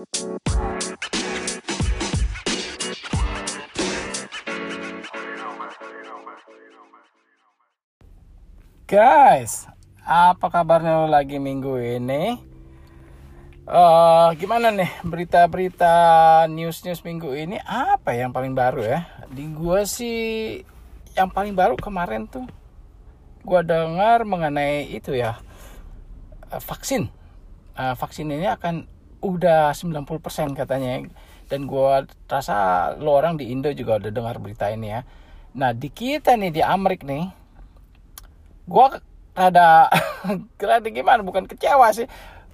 Guys, apa kabarnya lo lagi minggu ini? Uh, gimana nih berita-berita news-news minggu ini? Apa yang paling baru ya? Di gua sih yang paling baru kemarin tuh gua dengar mengenai itu ya uh, vaksin. Uh, vaksin ini akan udah 90% katanya. Dan gua rasa lo orang di Indo juga udah dengar berita ini ya. Nah, di kita nih di Amerika nih gue rada rada gimana bukan kecewa sih.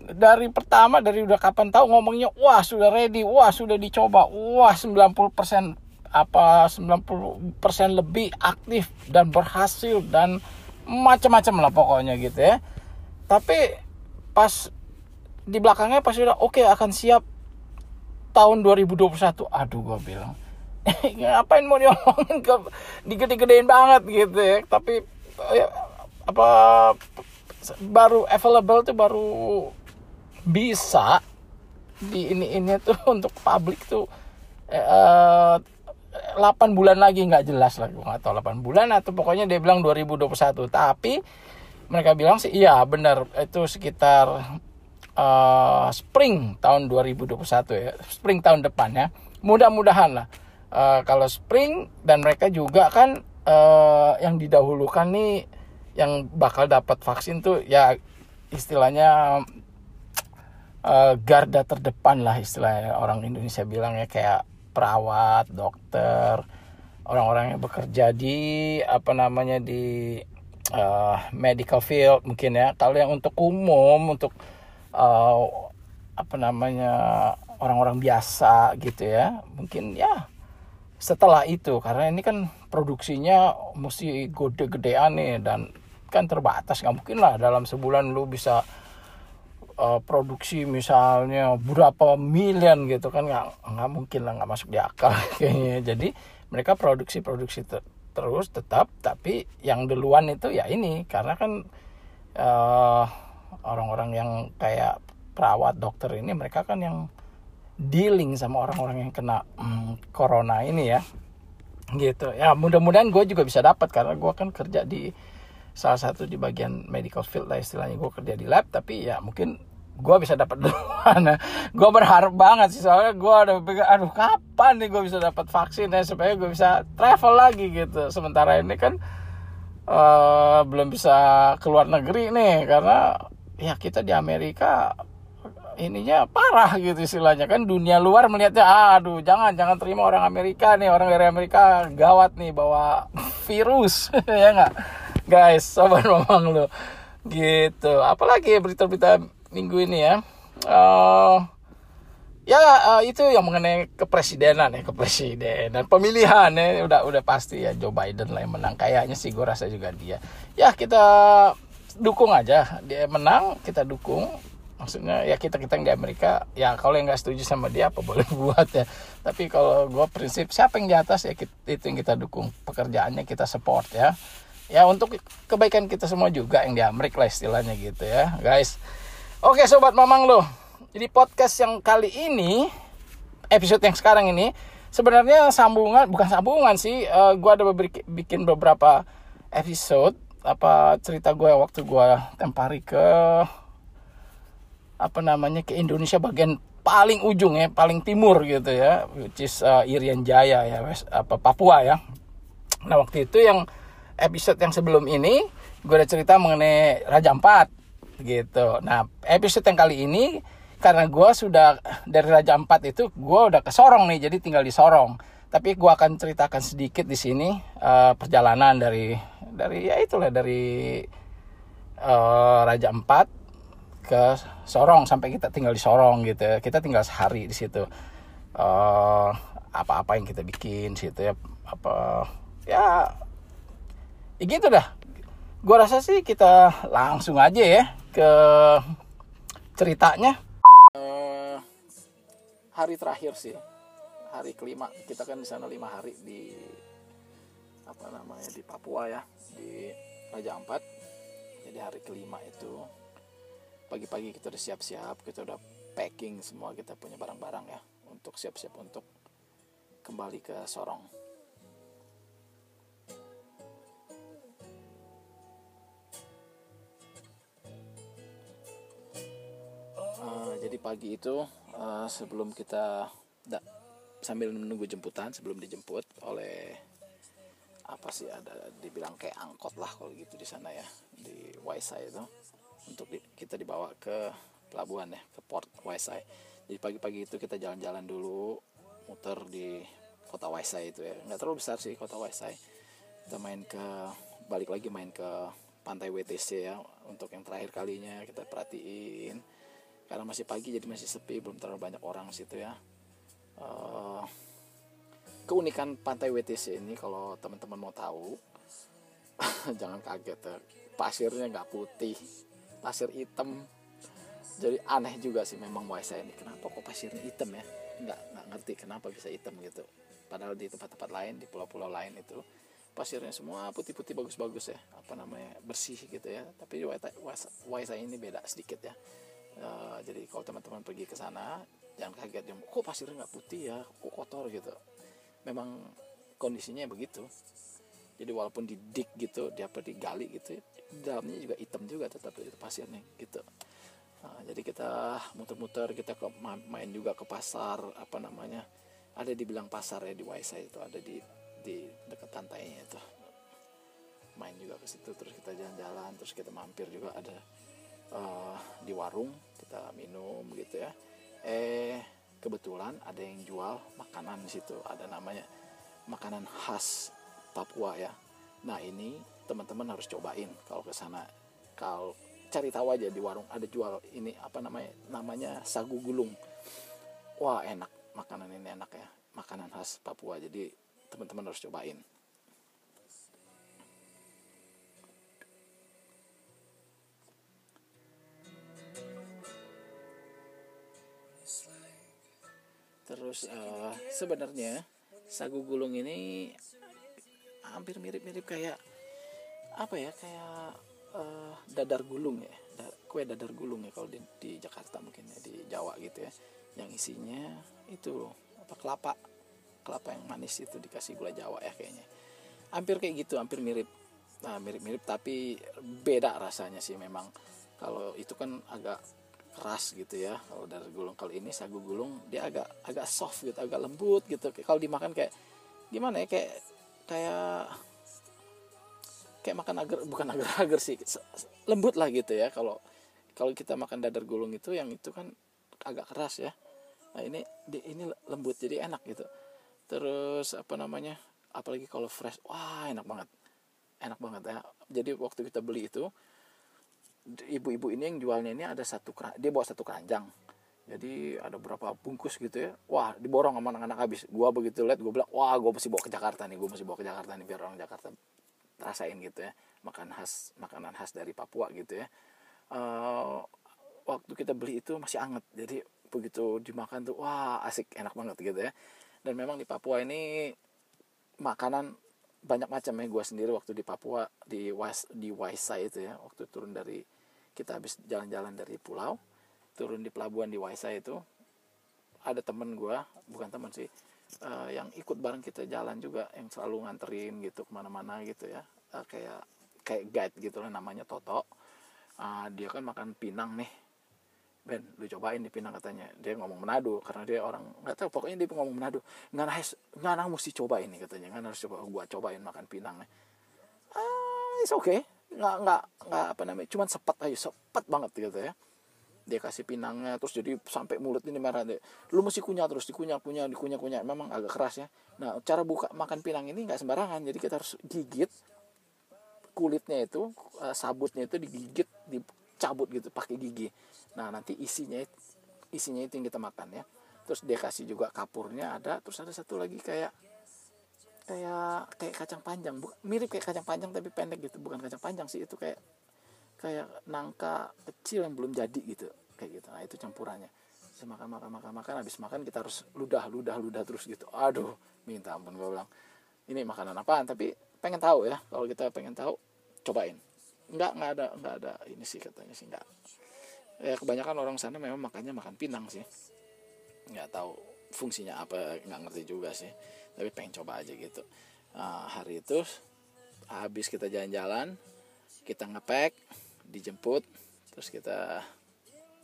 Dari pertama dari udah kapan tahu ngomongnya wah sudah ready wah sudah dicoba wah 90% apa 90% lebih aktif dan berhasil dan macam-macam lah pokoknya gitu ya. Tapi pas di belakangnya pas sudah oke okay, akan siap tahun 2021 aduh gue bilang ngapain mau diomongin digede-gedein banget gitu ya. Tapi ya, apa baru available tuh baru bisa di ini ini tuh untuk publik tuh eh, 8 bulan lagi. Nggak jelas lah gue nggak tahu 8 bulan atau pokoknya dia bilang 2021 tapi mereka bilang sih iya benar. Itu sekitar uh, spring tahun 2021 ya. Spring tahun depan ya. Mudah-mudahan lah uh, kalau spring dan mereka juga kan uh, yang didahulukan nih yang bakal dapat vaksin tuh ya istilahnya uh, garda terdepan lah istilahnya. Orang Indonesia bilang ya kayak perawat, dokter, orang-orang yang bekerja di apa namanya di uh, medical field mungkin ya. Kalau yang untuk umum untuk uh, apa namanya orang-orang biasa gitu ya, mungkin ya setelah itu karena ini kan produksinya mesti gede-gedean nih dan kan terbatas nggak mungkin lah dalam sebulan lu bisa uh, produksi misalnya berapa miliar gitu kan nggak nggak mungkin lah nggak masuk di akal kayaknya. Jadi mereka produksi produksi ter terus tetap tapi yang duluan itu ya ini. Karena kan eh, orang-orang yang kayak perawat dokter ini mereka kan yang dealing sama orang-orang yang kena hmm, corona ini ya. Gitu. Ya mudah-mudahan gue juga bisa dapat karena gue kan kerja di salah satu di bagian medical field lah istilahnya. Gue kerja di lab tapi ya mungkin gue bisa dapat duluan. Gue berharap banget sih soalnya gue ada pikir aduh kapan nih gue bisa dapat vaksin ya supaya gue bisa travel lagi gitu. Sementara ini kan uh, belum bisa keluar negeri nih karena ya kita di Amerika ininya parah gitu istilahnya. Kan dunia luar melihatnya aduh jangan jangan terima orang Amerika nih orang dari Amerika gawat nih bawa virus. Ya nggak? Guys sobat mamang lo gitu. Apalagi berita-berita minggu ini ya. Uh, ya uh, itu yang mengenai kepresidenan ya kepresidenan. Pemilihan ya udah udah pasti ya Joe Biden lah yang menang. Kayaknya sih gue rasa juga dia. Ya kita dukung aja. Dia menang kita dukung. Maksudnya ya kita kita di Amerika. Ya kalau yang nggak setuju sama dia apa boleh buat ya. Tapi kalau gue prinsip siapa yang di atas ya kita, itu yang kita dukung. Pekerjaannya kita support ya. Ya untuk kebaikan kita semua juga yang di Amerika lah istilahnya gitu ya guys. Oke sobat mamang lo. Jadi podcast yang kali ini episode yang sekarang ini sebenarnya sambungan bukan sambungan sih uh, eh, gue ada bikin beberapa episode apa cerita gue waktu gue tempari ke apa namanya ke Indonesia bagian paling ujung ya paling timur gitu ya which is uh, Irian Jaya ya apa Papua ya nah waktu itu yang episode yang sebelum ini gue udah cerita mengenai Raja Empat gitu. Nah episode yang kali ini karena gue sudah dari Raja Empat itu gue udah ke Sorong nih jadi tinggal di Sorong. Tapi gue akan ceritakan sedikit di sini uh, perjalanan dari dari ya itulah dari uh, Raja Empat ke Sorong sampai kita tinggal di Sorong gitu. Kita tinggal sehari di situ. Uh, apa-apa yang kita bikin situ ya apa ya ya gitu dah gue rasa sih kita langsung aja ya ke ceritanya uh, hari terakhir sih hari kelima kita kan di sana lima hari di apa namanya di Papua ya di Raja Ampat jadi hari kelima itu pagi-pagi kita udah siap-siap kita udah packing semua kita punya barang-barang ya untuk siap-siap untuk kembali ke Sorong. Uh, jadi pagi itu uh, sebelum kita sambil menunggu jemputan sebelum dijemput oleh apa sih ada dibilang kayak angkot lah kalau gitu di sana ya di Waisai itu. Untuk di, kita dibawa ke pelabuhan ya ke port Waisai. Jadi pagi-pagi itu kita jalan-jalan dulu muter di kota Waisai itu ya. Nggak terlalu besar sih kota Waisai. Kita main ke balik lagi main ke pantai WTC ya untuk yang terakhir kalinya kita perhatiin. Karena masih pagi jadi masih sepi belum terlalu banyak orang situ ya. Uh, keunikan pantai WTC ini kalau teman-teman mau tahu jangan kaget ya. Pasirnya nggak putih pasir hitam. Jadi aneh juga sih memang Waisa ini. Kenapa kok pasirnya hitam ya? Nggak nggak ngerti kenapa bisa hitam gitu. Padahal di tempat-tempat lain di pulau-pulau lain itu pasirnya semua putih-putih bagus-bagus ya. Apa namanya bersih gitu ya. Tapi Waisa ini beda sedikit ya. Uh, jadi kalau teman-teman pergi ke sana jangan kaget kok pasirnya nggak putih ya? Kok kotor? gitu memang kondisinya begitu. Jadi walaupun didik gitu dia apa digali gitu dalamnya juga hitam juga tetap itu pasirnya gitu. Nah, jadi kita muter-muter kita ke main juga ke pasar apa namanya ada dibilang pasar ya di Waisa itu ada di di dekat pantainya itu. Main juga ke situ terus kita jalan-jalan terus kita mampir juga ada uh, di warung kita minum gitu ya. Eh kebetulan ada yang jual makanan di situ. Ada namanya makanan khas Papua ya. Nah ini teman-teman harus cobain kalau ke sana. Kalau cari tahu aja di warung ada jual ini apa namanya namanya sagu gulung. Wah enak. Makanan ini enak ya. Makanan khas Papua. Jadi teman-teman harus cobain terus uh, sebenarnya sagu gulung ini hampir mirip-mirip kayak apa ya kayak uh, dadar gulung ya kue dadar gulung ya kalau di, di Jakarta mungkin ya di Jawa gitu ya. Yang isinya itu apa kelapa kelapa yang manis itu dikasih gula Jawa ya kayaknya. Hampir kayak gitu hampir mirip. Nah mirip-mirip tapi beda rasanya sih memang. Kalau itu kan agak keras gitu ya. Kalau dari gulung kalau ini sagu gulung dia agak agak soft gitu agak lembut gitu. Kalau dimakan kayak gimana ya kayak kayak kayak makan agar bukan agar-agar sih lembut lah gitu ya. Kalau kalau kita makan dadar gulung itu yang itu kan agak keras ya. Nah ini ini lembut jadi enak gitu. Terus apa namanya apalagi kalau fresh wah enak banget. Enak banget ya. Jadi waktu kita beli itu ibu-ibu ini yang jualnya ini ada satu dia bawa satu keranjang. Jadi ada berapa bungkus gitu ya. Wah diborong sama anak-anak habis. Gua begitu lihat gua bilang wah gua mesti bawa ke Jakarta nih gua mesti bawa ke Jakarta nih biar orang Jakarta rasain gitu ya. Makan khas makanan khas dari Papua gitu ya. Uh, waktu kita beli itu masih anget. Jadi begitu dimakan tuh wah asik enak banget gitu ya. Dan memang di Papua ini makanan banyak macam ya. Gue sendiri waktu di Papua di Was di Waisa itu ya waktu turun dari kita habis jalan-jalan dari pulau turun di pelabuhan di Waisa itu ada temen gue bukan temen sih uh, yang ikut bareng kita jalan juga yang selalu nganterin gitu ke mana-mana gitu ya. Uh, kayak kayak guide gitu lah namanya Toto. Uh, dia kan makan pinang nih. Ben lu cobain di Pinang katanya. Dia ngomong Manado karena dia orang nggak tahu pokoknya dia ngomong Manado. Nggak harus nggak mesti coba ini katanya. Nggak harus coba gua cobain makan Pinang ah it's okay nggak nggak nggak apa namanya cuman sepet aja sepet banget gitu ya. Dia kasih pinangnya terus jadi sampai mulut ini merah deh lu mesti kunyah terus dikunyah kunyah dikunyah kunyah. Memang agak keras ya. Nah cara buka makan pinang ini nggak sembarangan. Jadi kita harus gigit kulitnya itu eh, sabutnya itu digigit dicabut gitu pakai gigi. Nah nanti isinya isinya itu yang kita makan ya. Terus dia kasih juga kapurnya ada. Terus ada satu lagi kayak kayak kayak kacang panjang. Mirip kayak kacang panjang tapi pendek gitu. Bukan kacang panjang sih itu kayak kayak nangka kecil yang belum jadi gitu. Kayak gitu. Nah itu campurannya. Saya makan makan makan makan. Habis makan kita harus ludah ludah ludah terus gitu. Aduh minta ampun gue bilang ini makanan apaan? Tapi pengen tahu ya. Kalau kita pengen tahu cobain. Nggak nggak ada nggak ada ini sih katanya sih nggak. Ya kebanyakan orang sana memang makannya makan pinang sih. Nggak tahu fungsinya apa nggak ngerti juga sih tapi pengen coba aja gitu. Uh, hari itu habis kita jalan-jalan kita ngepack dijemput terus kita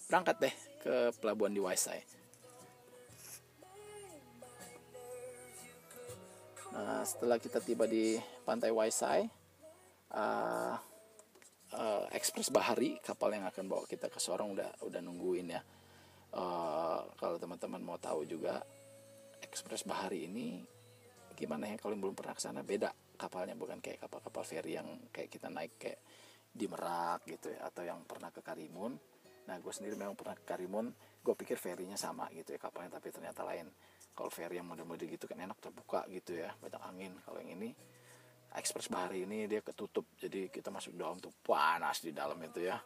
berangkat deh ke pelabuhan di Waisai. Nah setelah kita tiba di pantai Waisai uh, uh, Express Bahari kapal yang akan bawa kita ke Sorong udah udah nungguin ya. Uh, kalau teman-teman mau tahu juga Express Bahari ini gimana ya kalau belum pernah ke sana beda kapalnya bukan kayak kapal-kapal feri yang kayak kita naik kayak di Merak gitu ya atau yang pernah ke Karimun. Nah gue sendiri memang pernah ke Karimun gue pikir ferinya sama gitu ya kapalnya tapi ternyata lain. Kalau feri yang mode-mode gitu kan enak terbuka gitu ya banyak angin. Kalau yang ini Express Bahari ini dia ketutup jadi kita masuk dalam tuh panas di dalam itu ya.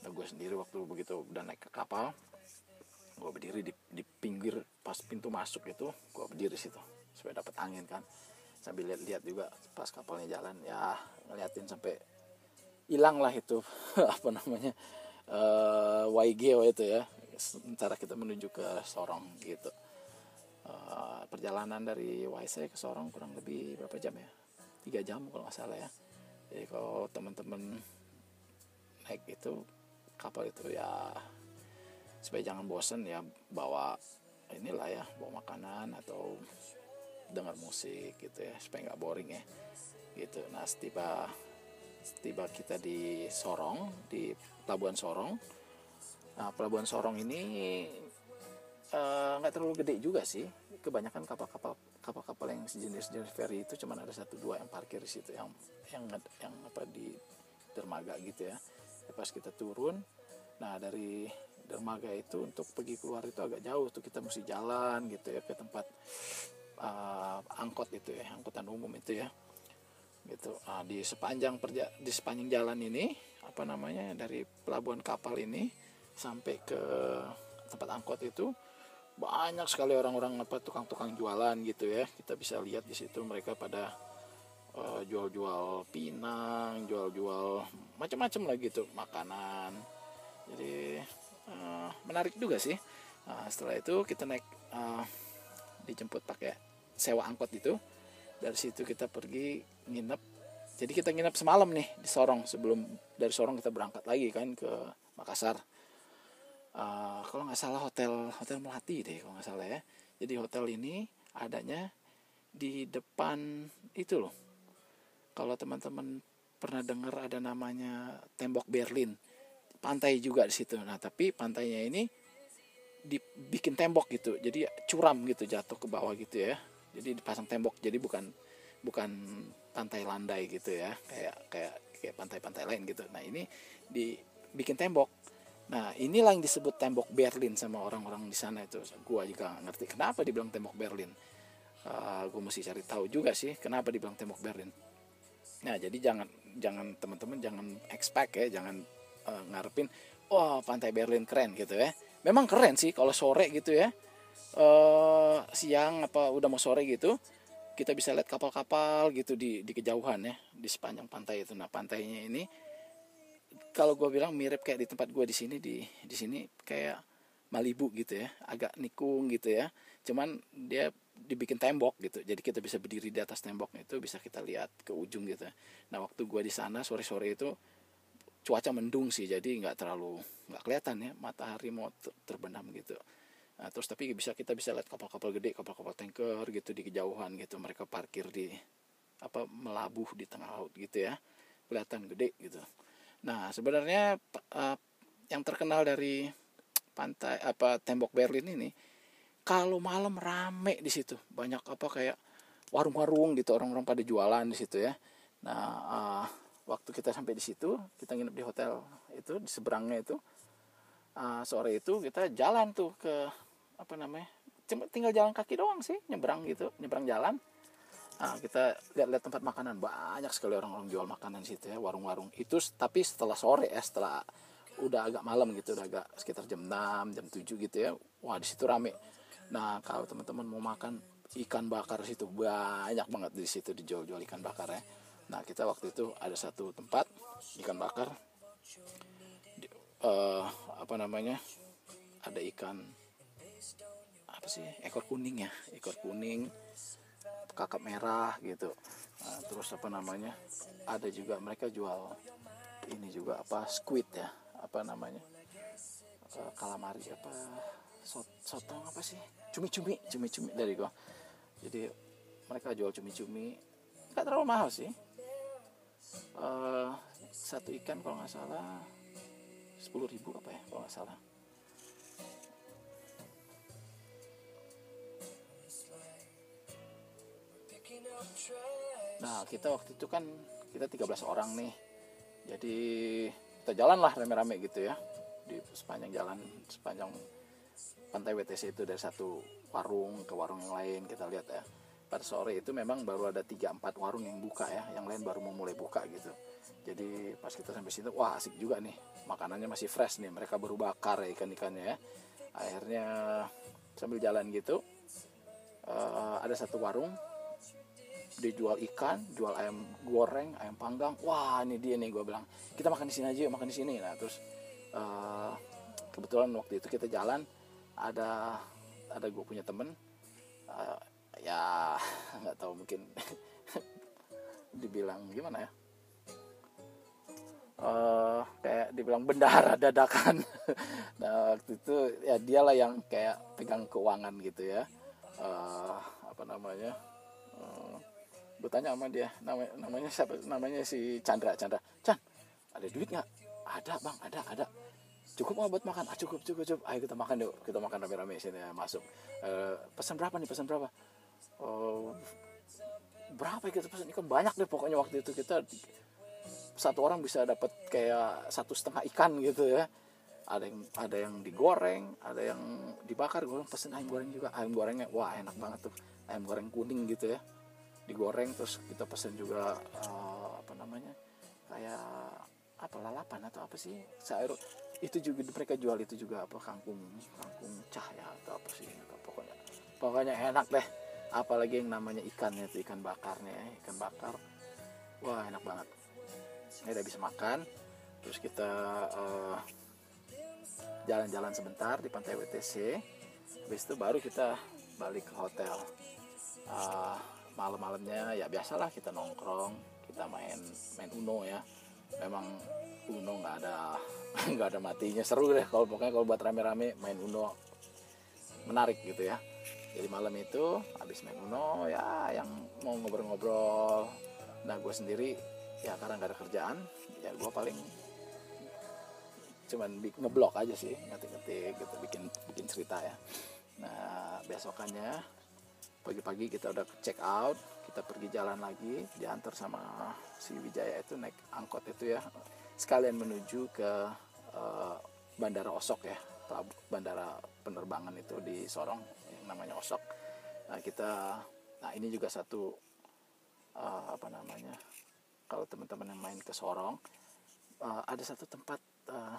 Nah gue sendiri waktu begitu udah naik ke kapal gue berdiri di, di pinggir pas pintu masuk itu gue berdiri situ supaya dapat angin kan. Sambil lihat-lihat juga pas kapalnya jalan ya ngeliatin sampai hilang lah itu apa namanya uh, eh, YG itu ya. Sementara kita menuju ke Sorong gitu. Uh, perjalanan dari YC ke Sorong kurang lebih berapa jam ya? Tiga jam kalau nggak salah ya. Jadi kalau teman-teman naik itu kapal itu ya supaya jangan bosen ya bawa inilah ya bawa makanan atau dengar musik gitu ya supaya nggak boring ya gitu. Nah setiba setiba kita di Sorong di pelabuhan Sorong. Nah pelabuhan Sorong ini eh, nggak uh, terlalu gede juga sih. Kebanyakan kapal-kapal kapal-kapal yang sejenis jenis ferry itu cuma ada satu dua yang parkir di situ yang yang yang apa di dermaga gitu ya. pas kita turun nah dari dermaga itu untuk pergi keluar itu agak jauh tuh. Kita mesti jalan gitu ya ke tempat angkot itu ya angkutan umum itu ya. Gitu. Nah, di sepanjang perja di sepanjang jalan ini apa namanya dari pelabuhan kapal ini sampai ke tempat angkot itu banyak sekali orang-orang apa tukang-tukang jualan gitu ya. Kita bisa lihat di situ mereka pada uh, jual-jual pinang jual-jual macam-macam lah gitu makanan. Jadi uh, menarik juga sih. Nah, setelah itu kita naik uh, dijemput pakai sewa angkot itu. Dari situ kita pergi nginep. Jadi kita nginep semalam nih di Sorong. Sebelum dari Sorong kita berangkat lagi kan ke Makassar. Uh, kalau nggak salah hotel hotel melati deh kalau nggak salah ya. Jadi hotel ini adanya di depan itu loh. Kalau teman-teman pernah dengar ada namanya tembok Berlin. Pantai juga di situ. Nah tapi pantainya ini dibikin tembok gitu. Jadi curam gitu jatuh ke bawah gitu ya jadi dipasang tembok jadi bukan bukan pantai landai gitu ya kayak kayak kayak pantai-pantai lain gitu nah ini dibikin tembok Nah inilah yang disebut tembok Berlin sama orang-orang di sana itu. Gua juga gak ngerti kenapa dibilang tembok Berlin. Uh, gue mesti cari tahu juga sih kenapa dibilang tembok Berlin. Nah jadi jangan jangan teman-teman jangan expect ya, jangan uh, ngarepin, wah oh, pantai Berlin keren gitu ya. Memang keren sih kalau sore gitu ya, uh, siang apa udah mau sore gitu, kita bisa lihat kapal-kapal gitu di di kejauhan ya di sepanjang pantai itu. Nah pantainya ini kalau gue bilang mirip kayak di tempat gue di sini di di sini kayak Malibu gitu ya agak nikung gitu ya. Cuman dia dibikin tembok gitu jadi kita bisa berdiri di atas tembok itu bisa kita lihat ke ujung gitu nah waktu gue di sana sore sore itu cuaca mendung sih jadi nggak terlalu nggak kelihatan ya matahari mau terbenam gitu nah, terus tapi bisa kita bisa lihat kapal-kapal gede kapal-kapal tanker gitu di kejauhan gitu mereka parkir di apa melabuh di tengah laut gitu ya kelihatan gede gitu Nah, sebenarnya uh, yang terkenal dari pantai apa tembok Berlin ini kalau malam rame di situ. Banyak apa kayak warung-warung gitu orang-orang pada jualan di situ ya. Nah, uh, waktu kita sampai di situ, kita nginep di hotel itu di seberangnya itu. Uh, sore itu kita jalan tuh ke apa namanya? Cuma tinggal jalan kaki doang sih, nyebrang gitu, nyebrang jalan. Nah, kita lihat-lihat tempat makanan. Banyak sekali orang-orang jual makanan situ ya warung-warung. Itu tapi setelah sore ya setelah udah agak malam gitu udah agak sekitar jam 6 jam 7 gitu ya wah di situ rame. Nah kalau teman-teman mau makan ikan bakar situ banyak banget di situ dijual-jual ikan bakar ya. Nah kita waktu itu ada satu tempat ikan bakar. Uh, apa namanya ada ikan apa sih? Ekor kuning ya? Ekor kuning kakap merah gitu. Nah, terus apa namanya? Ada juga mereka jual ini juga apa squid ya? Apa namanya? Uh, calamari apa? Sot sotong apa sih? Cumi-cumi cumi-cumi dari gua. Jadi mereka jual cumi-cumi. Nggak terlalu mahal sih. Uh, satu ikan kalau nggak salah sepuluh ribu apa ya kalau nggak salah Nah kita waktu itu kan kita 13 orang nih. Jadi kita jalan lah rame-rame gitu ya Di sepanjang jalan sepanjang pantai WTC itu dari satu warung ke warung yang lain kita lihat ya. Pada sore itu memang baru ada 3-4 warung yang buka ya yang lain baru mau mulai buka gitu. Jadi pas kita sampai situ wah asik juga nih. Makanannya masih fresh nih mereka baru bakar ya ikan-ikannya ya. Akhirnya sambil jalan gitu uh, ada satu warung dijual ikan, jual ayam goreng, ayam panggang. Wah ini dia nih gue bilang kita makan di sini aja, makan di sini. Nah terus uh, kebetulan waktu itu kita jalan ada ada gue punya temen uh, ya nggak tahu mungkin dibilang gimana ya uh, kayak dibilang bendahara dadakan nah waktu itu ya dialah yang kayak pegang keuangan gitu ya uh, apa namanya uh, gue tanya sama dia namanya namanya siapa? Namanya si Chandra Chandra. Chan ada duit nggak? Ada bang ada ada. Cukup nggak buat makan? Ah cukup cukup cukup. Ayo kita makan yuk kita makan rame-rame sini ya, masuk. Uh, pesan berapa nih pesan berapa? Uh, berapa ya kita pesan? Ikan banyak deh pokoknya waktu itu kita satu orang bisa dapat kayak satu setengah ikan gitu ya. Ada yang ada yang digoreng ada yang dibakar gue pesen ayam goreng juga. Ayam gorengnya wah enak banget tuh. Ayam goreng kuning gitu ya digoreng terus kita pesen juga uh, apa namanya kayak apa lalapan atau apa sih sayur. Itu juga mereka jual itu juga apa kangkung kangkung cahaya atau apa sih pokoknya. Pokoknya enak deh. Apalagi yang namanya ikannya itu ikan bakarnya ya, ikan bakar. Wah enak banget. Ini udah bisa makan. Terus kita eh, jalan-jalan sebentar di pantai WTC habis itu baru kita balik ke hotel. Uh, malam-malamnya ya biasalah kita nongkrong kita main main uno ya. Memang uno nggak ada nggak ada matinya. Seru deh kalau pokoknya kalau buat rame-rame main uno. Menarik gitu ya. Jadi malam itu habis main uno ya yang mau ngobrol-ngobrol. Nah gue sendiri ya karena nggak ada kerjaan ya gue paling cuman ngeblok aja sih ngetik-ngetik gitu bikin bikin cerita ya. Nah besokannya pagi-pagi kita udah check out kita pergi jalan lagi diantar sama si Wijaya itu naik angkot itu ya. Sekalian menuju ke uh, bandara Osok ya bandara penerbangan itu di Sorong yang namanya Osok. Nah kita nah ini juga satu uh, apa namanya kalau teman-teman yang main ke Sorong uh, ada satu tempat uh,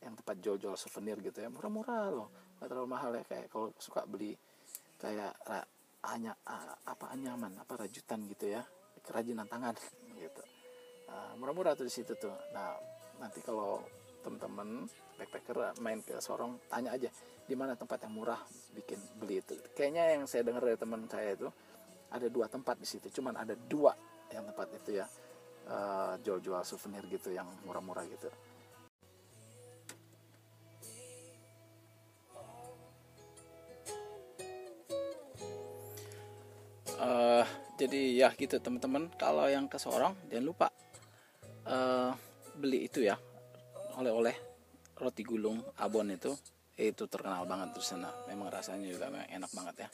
yang tempat jual-jual souvenir gitu ya murah-murah loh nggak terlalu mahal ya kayak kalau suka beli kayak hanya apa anyaman apa rajutan gitu ya kerajinan tangan gitu. Uh, murah-murah tuh di situ tuh. Nah nanti kalau teman-teman backpacker main ke Sorong tanya aja di mana tempat yang murah bikin beli itu? Kayaknya yang saya dengar dari teman saya itu ada dua tempat di situ cuman ada dua yang tempat itu ya jual-jual souvenir gitu yang murah-murah gitu jadi ya gitu teman-teman. Kalau yang ke Sorong jangan lupa uh, beli itu ya. Oleh-oleh roti gulung abon itu. Itu terkenal banget di sana. Memang rasanya juga enak banget ya.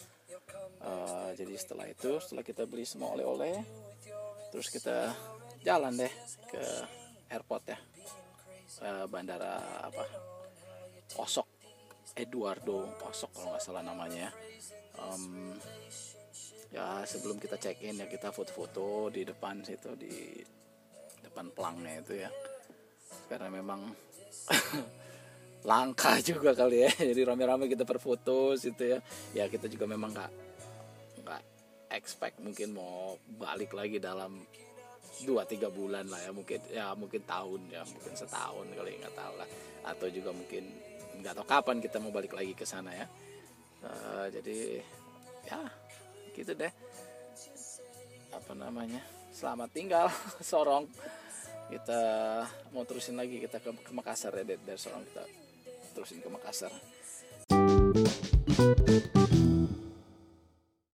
Uh, jadi setelah itu setelah kita beli semua oleh-oleh terus kita jalan deh ke airport ya. Uh, bandara apa? Osok Eduardo Osok kalau nggak salah namanya um, ya sebelum kita check in ya kita foto-foto di depan situ di depan pelangnya itu ya. Karena memang langka juga kali ya. Jadi rame-rame kita berfoto situ ya. Ya kita juga memang nggak nggak expect mungkin mau balik lagi dalam dua tiga bulan lah ya. Mungkin ya mungkin tahun ya mungkin setahun kali nggak tahu lah. Atau juga mungkin nggak tahu kapan kita mau balik lagi ke sana ya. Eh, jadi ya gitu deh. Apa namanya? Selamat tinggal Sorong. Kita mau terusin lagi kita ke, ke Makassar ya dari dari Sorong kita terusin ke Makassar